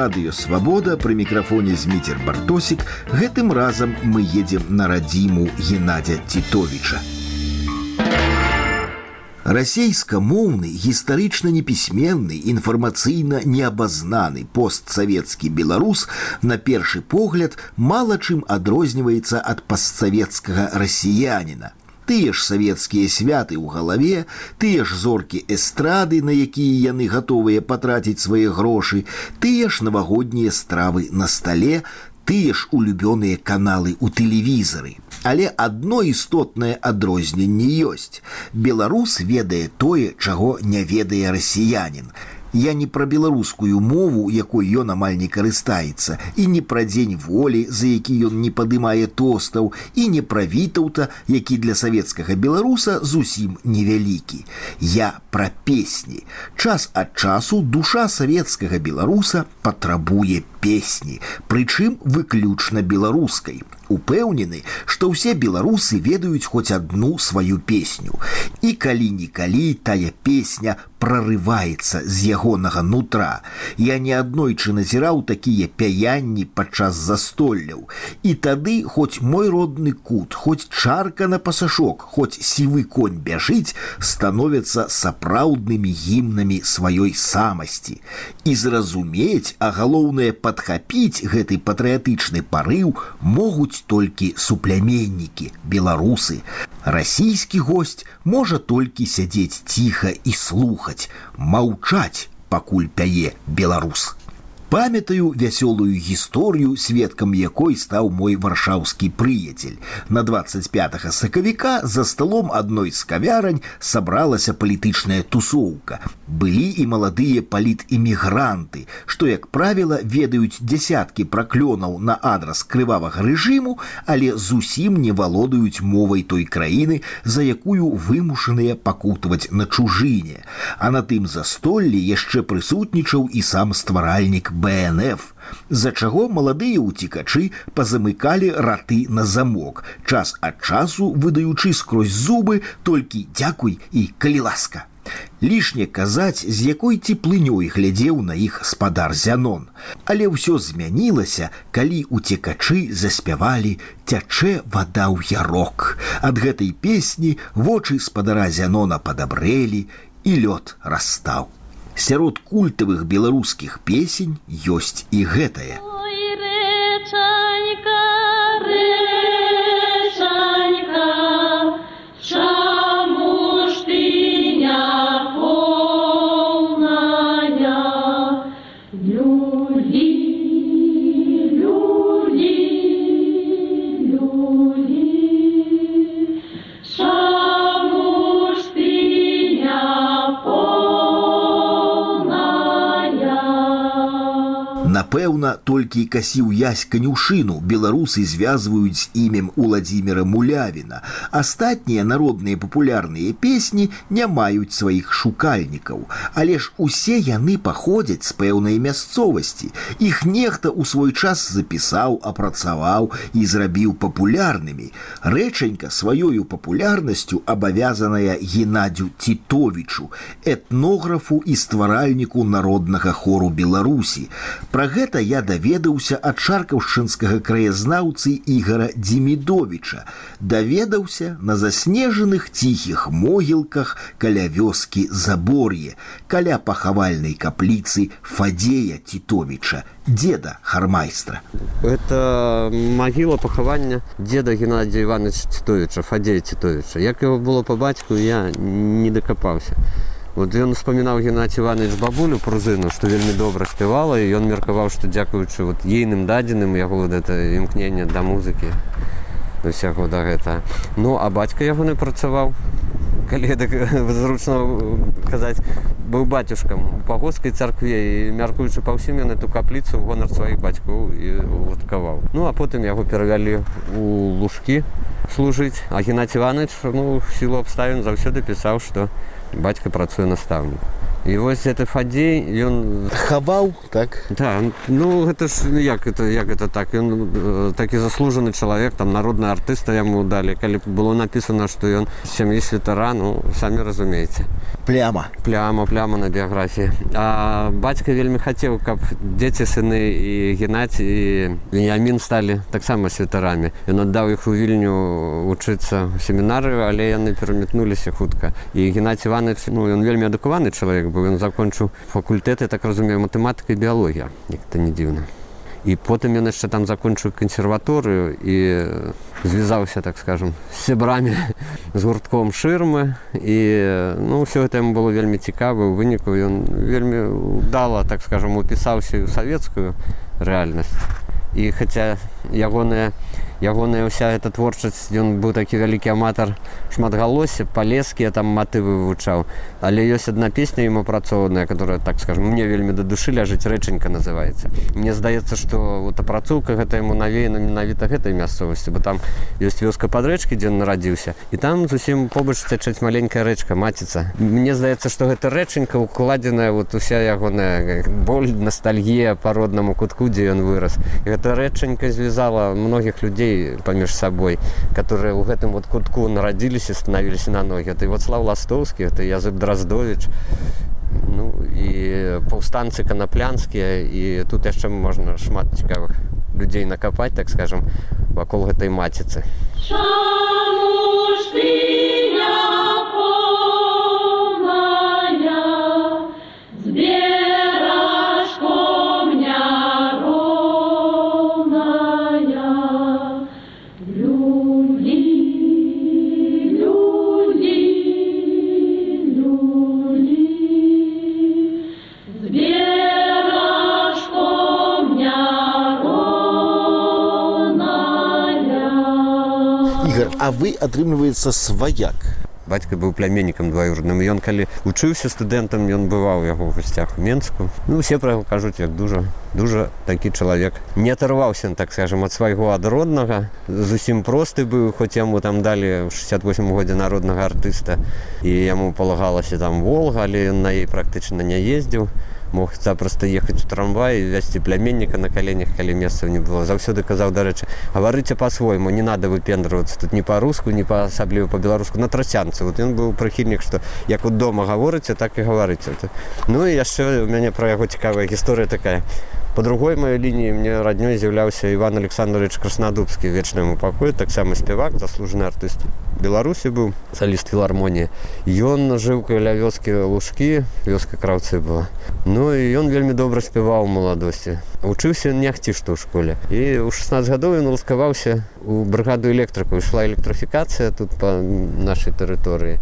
эфіры радыёвабода пры мікрафоне зміцер бартосік гэтым разам мы едзем на радзіму геннадзя титовича расійскамоўны гістарычна непісьменны інфармацыйна неабазнаны постсавецкі беларус на першы погляд мала чым адрозніваецца ад постсавецкага расіяніна тыя ж савецкія святы ў галаве тыя ж зоркі эстрады на якія яны гатовыя патраціць свае грошы тыя ж навагоднія стравы на стале тыя ж улюбёныя каналы ў тэлевізары але адно істотнае адрозненне ёсць беларус ведае тое чаго не ведае расіянин Я не пра беларускую мову, якой ён амаль не карыстаецца, і не пра дзень волі, за які ён не падымае тостаў, і не пра вітаўта, які для савецкага беларуса зусім невялікі. Я пра песні. Час ад часу душа савецкага беларуса патрабуе песні, прычым выключна беларускай. Упэўнены, што ўсе беларусы ведаюць хоць адну сваю песню. І калі-нікалі тая песня прорываецца з ягонага нутра. Я не аднойчы назіраў такія пяянні падчас застолляў. І тады хоць мой родны кут, хоць чарка на пасашок, хоць сівы конь бяжыць, становяцца сапраўднымі гімнамі сваёй самасці. І зразумець, а галоўнае падхапіць гэты патрыятычны парыў могуць толькі супляменнікі, беларусы. Расійскі гость можа толькі сядзець ціха і слухаць, маўчаць, пакуль пяе беларус. Памятаю вясёлую гісторыю, сведкам якой стаў мой варшаўскі прыяцель. На 25 сакавіка за сталом адной з кавярань сабралася палітычная тусоўка. Былі і маладыя палітэмігранты, што, як правіла, ведаюць дзясяткі праклёнаў на адрас крывавага рэжыму, але зусім не валодаюць мовай той краіны, за якую вымушаныя пакутаваць на чужыне. А на тым застоллі яшчэ прысутнічаў і сам стваральнік БНФ, з-за чаго маладыя ўцікачы пазамыкалі раты на замок, час ад часу выдаючы скрозь зубы толькі дзякуй і калі ласка. Лішне казаць, з якой цеплынёй глядзеў на іх спадар зянон. Але ўсё змянілася, калі уцекачы заспявалі цячэ вада ў ярок. Ад гэтай песні вочы спадара зянона падабрэлі і лёд расстаў. Сярод культавых беларускіх песень ёсць і гэтае. Напэўна, толькі касіў язь канюшыну беларусы звязваюць імем Уладзіміра Мулявіна. Астатнія народныя папулярныя песні не маюць сваіх шукальнікаў, але ж усе яны паходзяць з пэўнай мясцовасці. Іх нехта ў свой час запісаў, апрацаваў і зрабіў папулярнымі. Рэчанька сваёю папулярнасцю абавязаная Геннадзю Тітовічу, этнографу і стваральніку народнага хору Беларусі. Пра гэта я даведаўся ад чаркаўшчынскага краязнаўцы ігора Дзімідовіча, даведаўся на заснежаных ціхіх могілках каля вёскі забор'е, каля пахавальнай капліцы Фадзея Тітовіча, деда хармайстра. Это магіла пахавання деда Геннадзя Івановича Тітовіча, Фадзея Тітовіча. Як яго было па бацьку, я не дакапаўся. Вот ён успамінаў Геннадзь Іванович бабулю пружыну, што вельмі добра спявала і ён меркаваў, што дзякуючы вот ейным дадзеным яго вот это імкнення да музыкі усяго да гэта. Ну а бацька ягоны працаваў калі так зручна казаць быў бацюшкам пагоскай царкве і мяркуючы па ўсім ён эту капліцу гонар сваіх бацькоў і уткаваў. Ну а потым яго перавялі у лужкі служыць, а Геннадзь Іванович ну, сілу абставін заўсёды пісаў, што бацька працуе настаўнік і вось это фадзей ён хаваў так? Да, ну гэта ж як это як это так? Ён такі заслужаны чалавек там народны артыста яму далі. Калі было напісана што ён сям'і святара ну самі разумееце пляма. Пляма пляма на біяграфіі а бацька вельмі хацеў каб дзеці сыны і геннадзі і веніамін сталі таксама святарамі ён аддаў іх у вільню вучыцца у семінарыю але яны пераметнуліся хутка. І геннадзь иванович ну ён вельмі адукаваны чалавек бо ён закончыў факультэты так разумею матэматыка і біялогія як-то не дзіўна і потым ён яшчэ там закончыў кансерваторыю і звязаўся так скажем з сябрамі з гуртком шырмы і ну ўсё гэта яму было вельмі цікава у выніку ён вельмі удала так скажем упісаўся ў савецкую рэальнасць і хаця ягоная ягоная ўся эта творчасць ён быў такі вялікі аматар шматгалосе палескія там матывы вывучаў але ёсць одна песня ім апрацоўная которая так скажем мне вельмі да душы ляжыць рэчанька называется мне здаецца что вот апрацоўка гэта яму навеяна менавіта гэтай мясцовасці бо там ёсць вёска пад рэчкі дзе он нарадзіўся і там зусім побач цячаць маленькая рэчка маціца мне здаецца что гэта рэчанька укладзеная вот уся ягоная боль ностальгія по роднаму кутку дзе ён вырас гэта рэчанька звязала многіх людзей людзей паміж сабой которые ў гэтым вот кутку нарадзіліся станавіліся на ногі ты вот слав ластоўскі это язык драздович ну і паўстанцы канаплянскія і тут яшчэ можна шмат цікавых людзей накапаць так скажем вакол гэтай маціцы а вы атрымліваецца сваяк бацька быў пляменнікам дваюрным ён калі вучыўся студэнтам ён бываў яго ў гасцях у менску ну усе пра яго кажуць як дужа дужа такі чалавек не аторваўся так скажем ад свайго адроднага зусім просты быў хоць яму там далі 68 годзе народнага артыста і яму палагалася там волга але ён на ей практычна не ездзіў мог запросто ехаць у трамвай вязці пляменніка на каленях калі месцаў не было заўсёды казаў дарэчы гаварыце по-свойму не надо выпендрывацца тут не па-руску не па асабліва па-беларуску на трасянцы вот ён быў прыхільнік што як у дома гаворыце так і гаварыце ну і яшчэ у мяне пра яго цікавая гісторыя такая по другой маёй лініі мне раднёй з'яўляўся иван александрович краснадубскі вечнаму пакою таксама спявак заслужаны артыст беларусі быў саліст філармоніі ён жыў каля вёскі лужкі вёска краўцы была ну і ён вельмі добра спяваў маладосці вучыўся нехці што ў школе і ў 16 гадоў ён ласкаваўся у брыгаду электрыку ішла электрыфікацыя тут па нашай тэрыторыі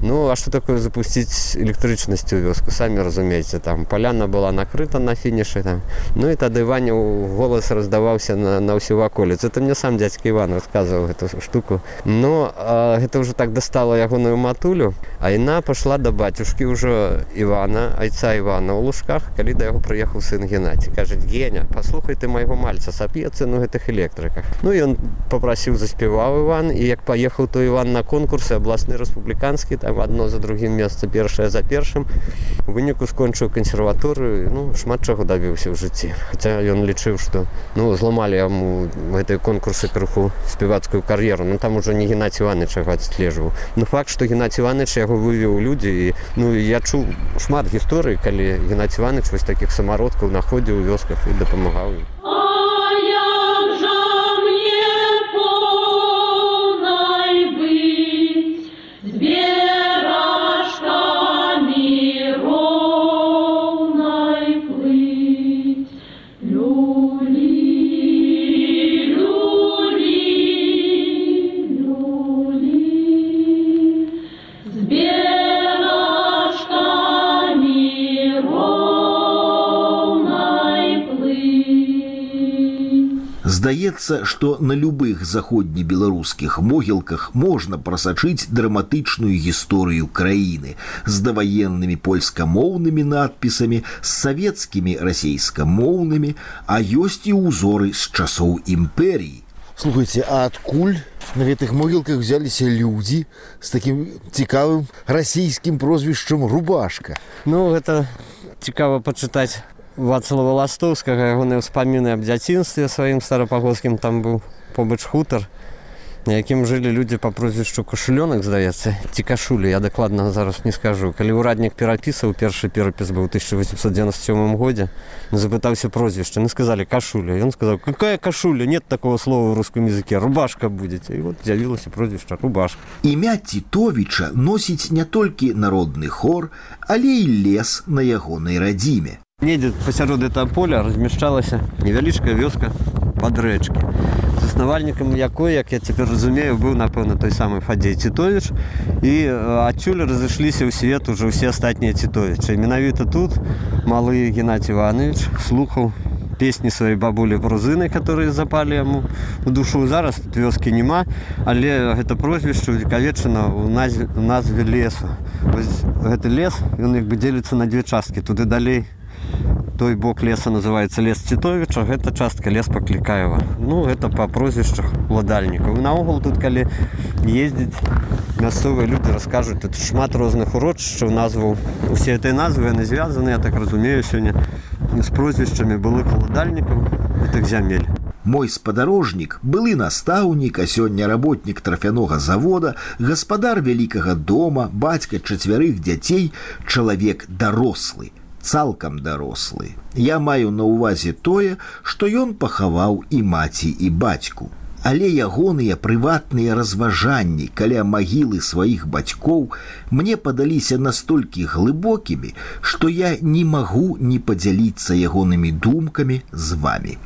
Ну а что такое запусціць электрычнасцю вёску самі разумееце там паляна была накрыта на фінішы там ну і тады ваня голас раздаваўся на, на ўсю ваколіц это мне сам дядзька иван расказваў эту штуку но а, гэта ўжо так дастала ягоную матулю. А яна пашла да бацюшкі ўжо ивана айца ивана ў лужках калі да яго прыехаў сын геннадзі кажуць геня паслухай ты майго мальца сап'ецца ну гэтых электрыках ну ён попрасіў заспяваў иван і як паехаў то иван на конкурсы абласны рэспубліканскі там адно за другім месца першае за першым. Выніку скончыў кансерваторыю ну шмат чаго дабіўся ў жыцці. Хаця ён лічыў што ну зламалі яму гэтыя конкурсы крыху спявацкую кар'еру. Ну там ужо не геннадзь иваныч яго адслежваў ну факт што геннадзь иваныч яго вывеў людзі і ну я чуў шмат гісторый калі геннадзь иваныч вось такіх самародкаў находзіў у вёсках і дапамагаў ім Здаецца, што на любых заходнебеларускіх могілках можна прасачыць драматычную гісторыю краіны з даваеннымі польскамоўнымі надпісамі, з савецкімі расейскамоўнымі, а ёсць і ўзоры з часоў імперій. Слухайте, а адкуль на гэтых могілках взяліся людзі з такім цікавым расійскім прозвішчам рубашка. Ну гэта цікава пачытаць вацлава ластоўскага ягоныя ўспаміны аб дзяцінстве сваім старапагоскім там быў побач хутар на якім жылі людзі па прозвішчу кашулёнак здаецца ці кашулі я дакладна зараз не скажу калі ўраднік перапісаў першы перапіс быў 1897 годзе запытаўся прозвішча не сказалі кашуля ён сказаў какая кашуля нет такого слова в рускім языке рубашка будзеце і вот з'явілася прозвішча рубашка імя тітовіча носіць не толькі народны хор але і лес на ягонай радзіме недзе пасярод этого поля размяшчалася невялічкая вёска пад рэчкі заснавальнікам якой як я цяпер разумею быў напэўна той самы фадзей цітовіч і адсюль разышліся ў свет ужо ўсе астатнія цітовічы менавіта тут малы геннадзь иванович слухаў песні сваёй бабулі брузыны которые запалі яму у душу зараз тут вёскі няма але гэта прозвішча векавечана у назве назве лесу Вось гэты лес ён як бы дзеліцца на дзве часткі туды далей той бок леса называется лес цітовіча гэта частка лес паклікаева ну это па прозвішчах уладальнікаў наогул тут калі ездзіць мясцовыя люди раскажуць тут шмат розных урочышчаў назваў усе этой назвы яны звязаны я так разумею сёння з прозвішчамі былых уладальнікаў гэтых зямель Мой спадарожнік, былы настаўнік, а сёння работнік трафянога завода, гаспадар вялікага дома, бацька чацвярых дзяцей, чалавек дарослы, цалкам дарослы. Я маю на ўвазе тое, што ён пахаваў і маці і бацьку. Але ягоныя прыватныя разважанні каля магілы сваіх бацькоў мне падаліся настолькі глыбокімі, што я не магу не падзяліцца ягонымі думкамі з вами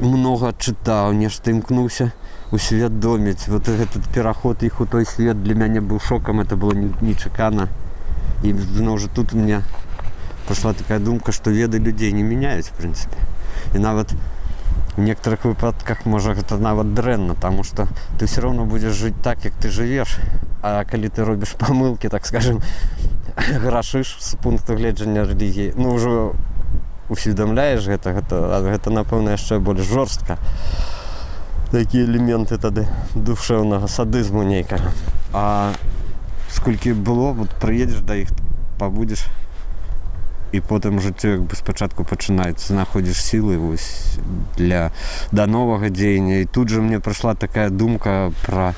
много чытаў нешта імкнуўся усвядоміць вот этот пераход іх у той свет для мяне быў шокам это было нечакана і зноў жа тут мне пошла такая думка что веды людзей не меняюць в принципе і нават в некоторых выпадках можа гэта нават дрэнна тому что ты все равно будешь жить так як ты живешь а калі ты робіш помылки так скажем грашыш с пункту гледжання рэлігіі ну ўжо усведамляеш гэта гэта гэта напэўна яшчэ больш жорстка такія элементы тады душэўнага садызму нейкага а сколькі было вот прыедзеш да іх пабудзеш і потым жыццё як бы спачатку пачынаецца знаходзіш сілы вось для да новага дзеяння і тут жа мне прыйшла такая думка пра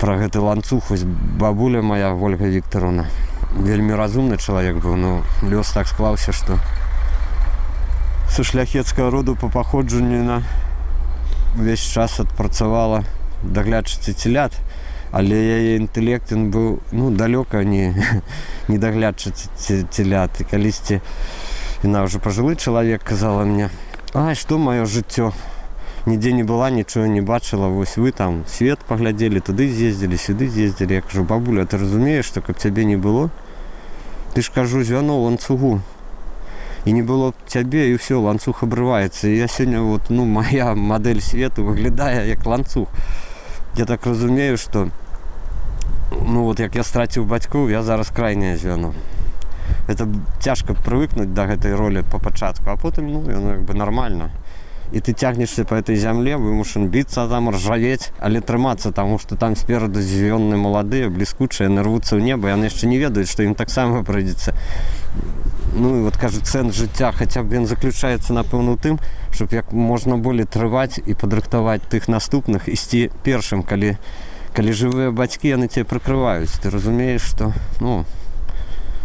пра гэты ланцуг вось бабуля моя ольга викторовна вельмі разумны чалавек быў ну лёс так склаўся што са шляхецкага роду по паходжанню на увесь час адпрацавала даглядчыцы целят але яе інтэлект ён быў ну далёка не не даглядчыцы целят і калісьці яна ўжо пажылы чалавек казала мне а што маё жыццё нідзе не была нічого не бачыла вось вы там свет паглядзелі туды з'ездзілі сюды з'ездзілі як кажу бабуля ты разумееш што каб цябе не было ты ж кажу звяно ланцугу і не было б цябе і ўсё ланцуг абрываецца і я сёння вот ну моя мадэль свету выглядае як ланцуг я так разумею что ну вот як я страціў бацькоў я зараз крайняе звяно это цяжка прывыкнуць да гэтай ролі по пачатку а потым ну яно як бы нормально і ты цягнешься по этой зямле вымушан біцца там ржавець але трымацца таму что там спераду звённы маладыя бліскучыя нарвуцца ў неба яны яшчэ не ведаюць што ім таксама прыйдзецца ну і вот кажу цэн жыцця хаця б ён заключаецца напэўна у тым щоб як можна болей трываць і падрыхтаваць тых наступных ісці першым калі калі жывыя бацькі яны цябе прыкрываюць ты разумееш што ну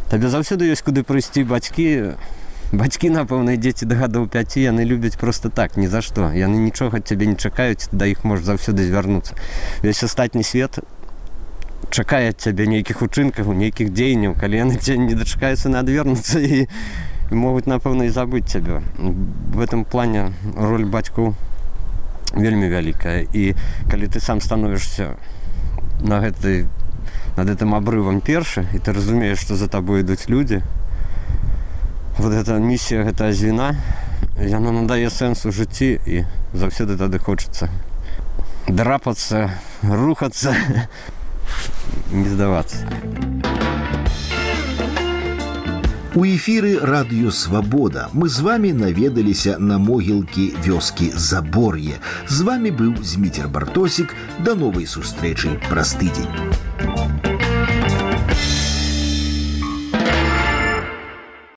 табе заўсёды ёсць куды прыйсці бацькі бацькі напэўна дзеці да гадоў 5 яны любяць просто так ні за што яны нічога цябе не чакаюць да іх можа заўсёды звярнуцца весь астатні свет чакае цябе нейкіх учынкаў нейкіх дзеянняў калі яны ця не дачакаюцца на адвернуцца і могуць напэўна і забыць цябе в этом плане роль бацькоў вельмі вялікая і калі ты сам становішся на гэтай над гэтым абрывам першы і ты разумееш што за табой ідуць людзі вот эта місія гэта звіна яна надае сэнс у жыцці і заўсёды тады хочацца драпацца рухацца не здавацца. У эфіры радыё свабода мы з вами наведаліся на могілкі вёскі забор'е. З вами быў зміцер бартосік да новай сустрэчы праз тыдзень.